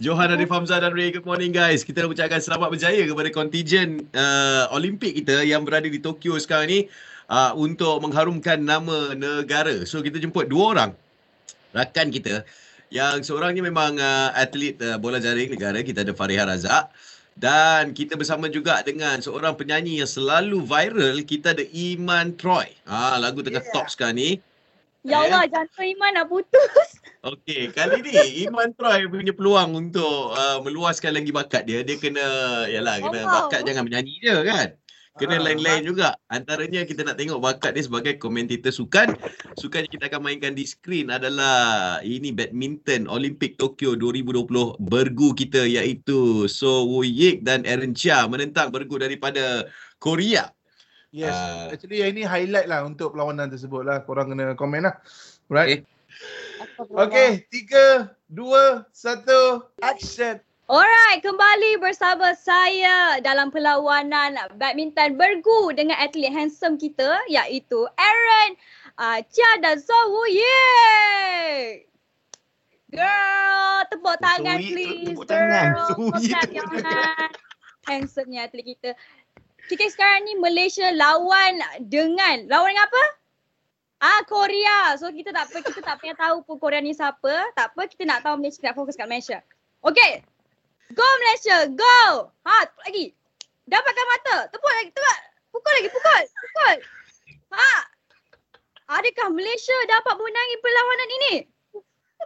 Johan, Arif Hamzah dan Ray, good morning guys. Kita nak ucapkan selamat berjaya kepada kontijen uh, Olimpik kita yang berada di Tokyo sekarang ni uh, untuk mengharumkan nama negara. So kita jemput dua orang rakan kita yang seorang ni memang uh, atlet uh, bola jaring negara. Kita ada Fariha Razak. Dan kita bersama juga dengan seorang penyanyi yang selalu viral. Kita ada Iman Troy. Ah, lagu tengah yeah. top sekarang ni. Ya Allah, eh? jantung Iman nak putus. Okey, kali ni Iman Troy punya peluang untuk uh, meluaskan lagi bakat dia. Dia kena, yalah, kena oh, bakat jangan menyanyi je kan. Kena uh, lain-lain juga. Antaranya kita nak tengok bakat dia sebagai komentator sukan. Sukan yang kita akan mainkan di skrin adalah ini badminton Olimpik Tokyo 2020 bergu kita iaitu So Woo Yik dan Aaron Chia menentang bergu daripada Korea. Yes, uh, actually yang ini highlight lah untuk perlawanan tersebut lah. Korang kena komen lah. Right? Okay, okay tiga, dua, satu, action. Alright, kembali bersama saya dalam perlawanan badminton bergu dengan atlet handsome kita iaitu Aaron uh, Chia dan Zoe. Yeay! Girl, tepuk tangan please. Tepuk tangan. Girl, handsome-nya atlet kita. Kita sekarang ni Malaysia lawan dengan lawan dengan apa? Ah Korea. So kita tak apa kita tak payah tahu pun Korea ni siapa. Tak apa kita nak tahu Malaysia nak fokus kat Malaysia. Okay. Go Malaysia. Go. Ha lagi. Dapatkan mata. Tepuk lagi. Tepuk. Pukul lagi. Pukul. Pukul. Ha. Adakah Malaysia dapat menangi perlawanan ini?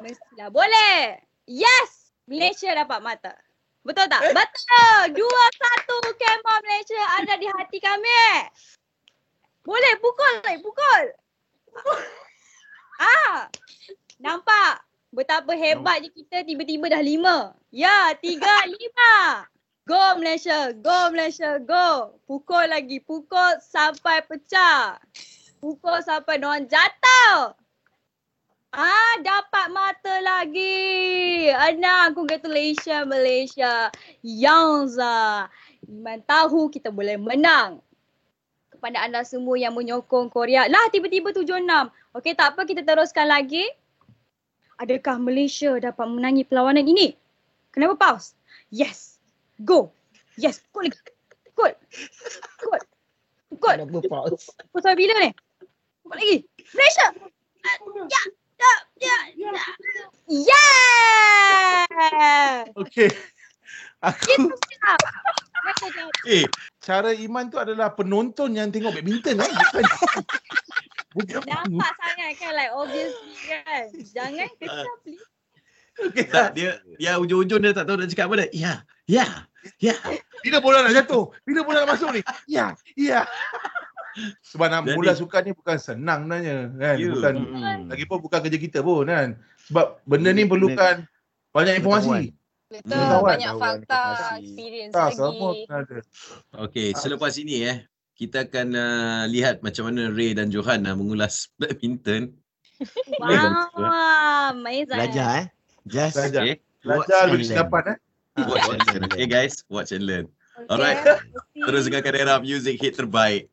Mestilah boleh. Yes. Malaysia dapat mata. Betul tak? Eh? Betul. Dua satu Kemah Malaysia ada di hati kami. Boleh pukul lagi, pukul. Ah. Nampak betapa hebatnya kita tiba-tiba dah lima. Ya, tiga, lima. Go Malaysia, go Malaysia, go. Pukul lagi, pukul sampai pecah. Pukul sampai non jatuh. Ah, dapat mata lagi. Ana, congratulations Malaysia. Yangza. Iman tahu kita boleh menang. Kepada anda semua yang menyokong Korea. Lah tiba-tiba 7-6. Okey, tak apa kita teruskan lagi. Adakah Malaysia dapat menangi perlawanan ini? Kenapa pause? Yes. Go. Yes, pukul lagi. Pukul. Pukul. Pukul. Kenapa pause? Pukul sampai bila ni? Pukul lagi. Malaysia. Ya. Ya, ya. Yeah! Okay. Aku... eh, cara Iman tu adalah penonton yang tengok badminton eh. Bukan. Bukan Nampak sangat kan like obviously kan. Jangan kecap please. Okay, tak, dia dia ujung-ujung dia tak tahu nak cakap apa dah. Ya, ya, ya. Bila bola nak jatuh? Bila bola nak masuk ni? Ya, ya. Sebab nak Jadi, mula sukan ni bukan senang nanya kan. You. Bukan mm. lagi pun bukan kerja kita pun kan. Sebab benda ni perlukan banyak informasi. Betul, banyak fakta, experience tak, lagi. Okay, selepas ini eh, kita akan uh, lihat macam mana Ray dan Johan uh, mengulas badminton. Wow, amazing. Belajar eh. Just Belajar. Okay. Belajar lebih dapat eh. Watch and learn. Okay guys, watch and learn. Okay. Alright. Terus dengarkan era music hit terbaik.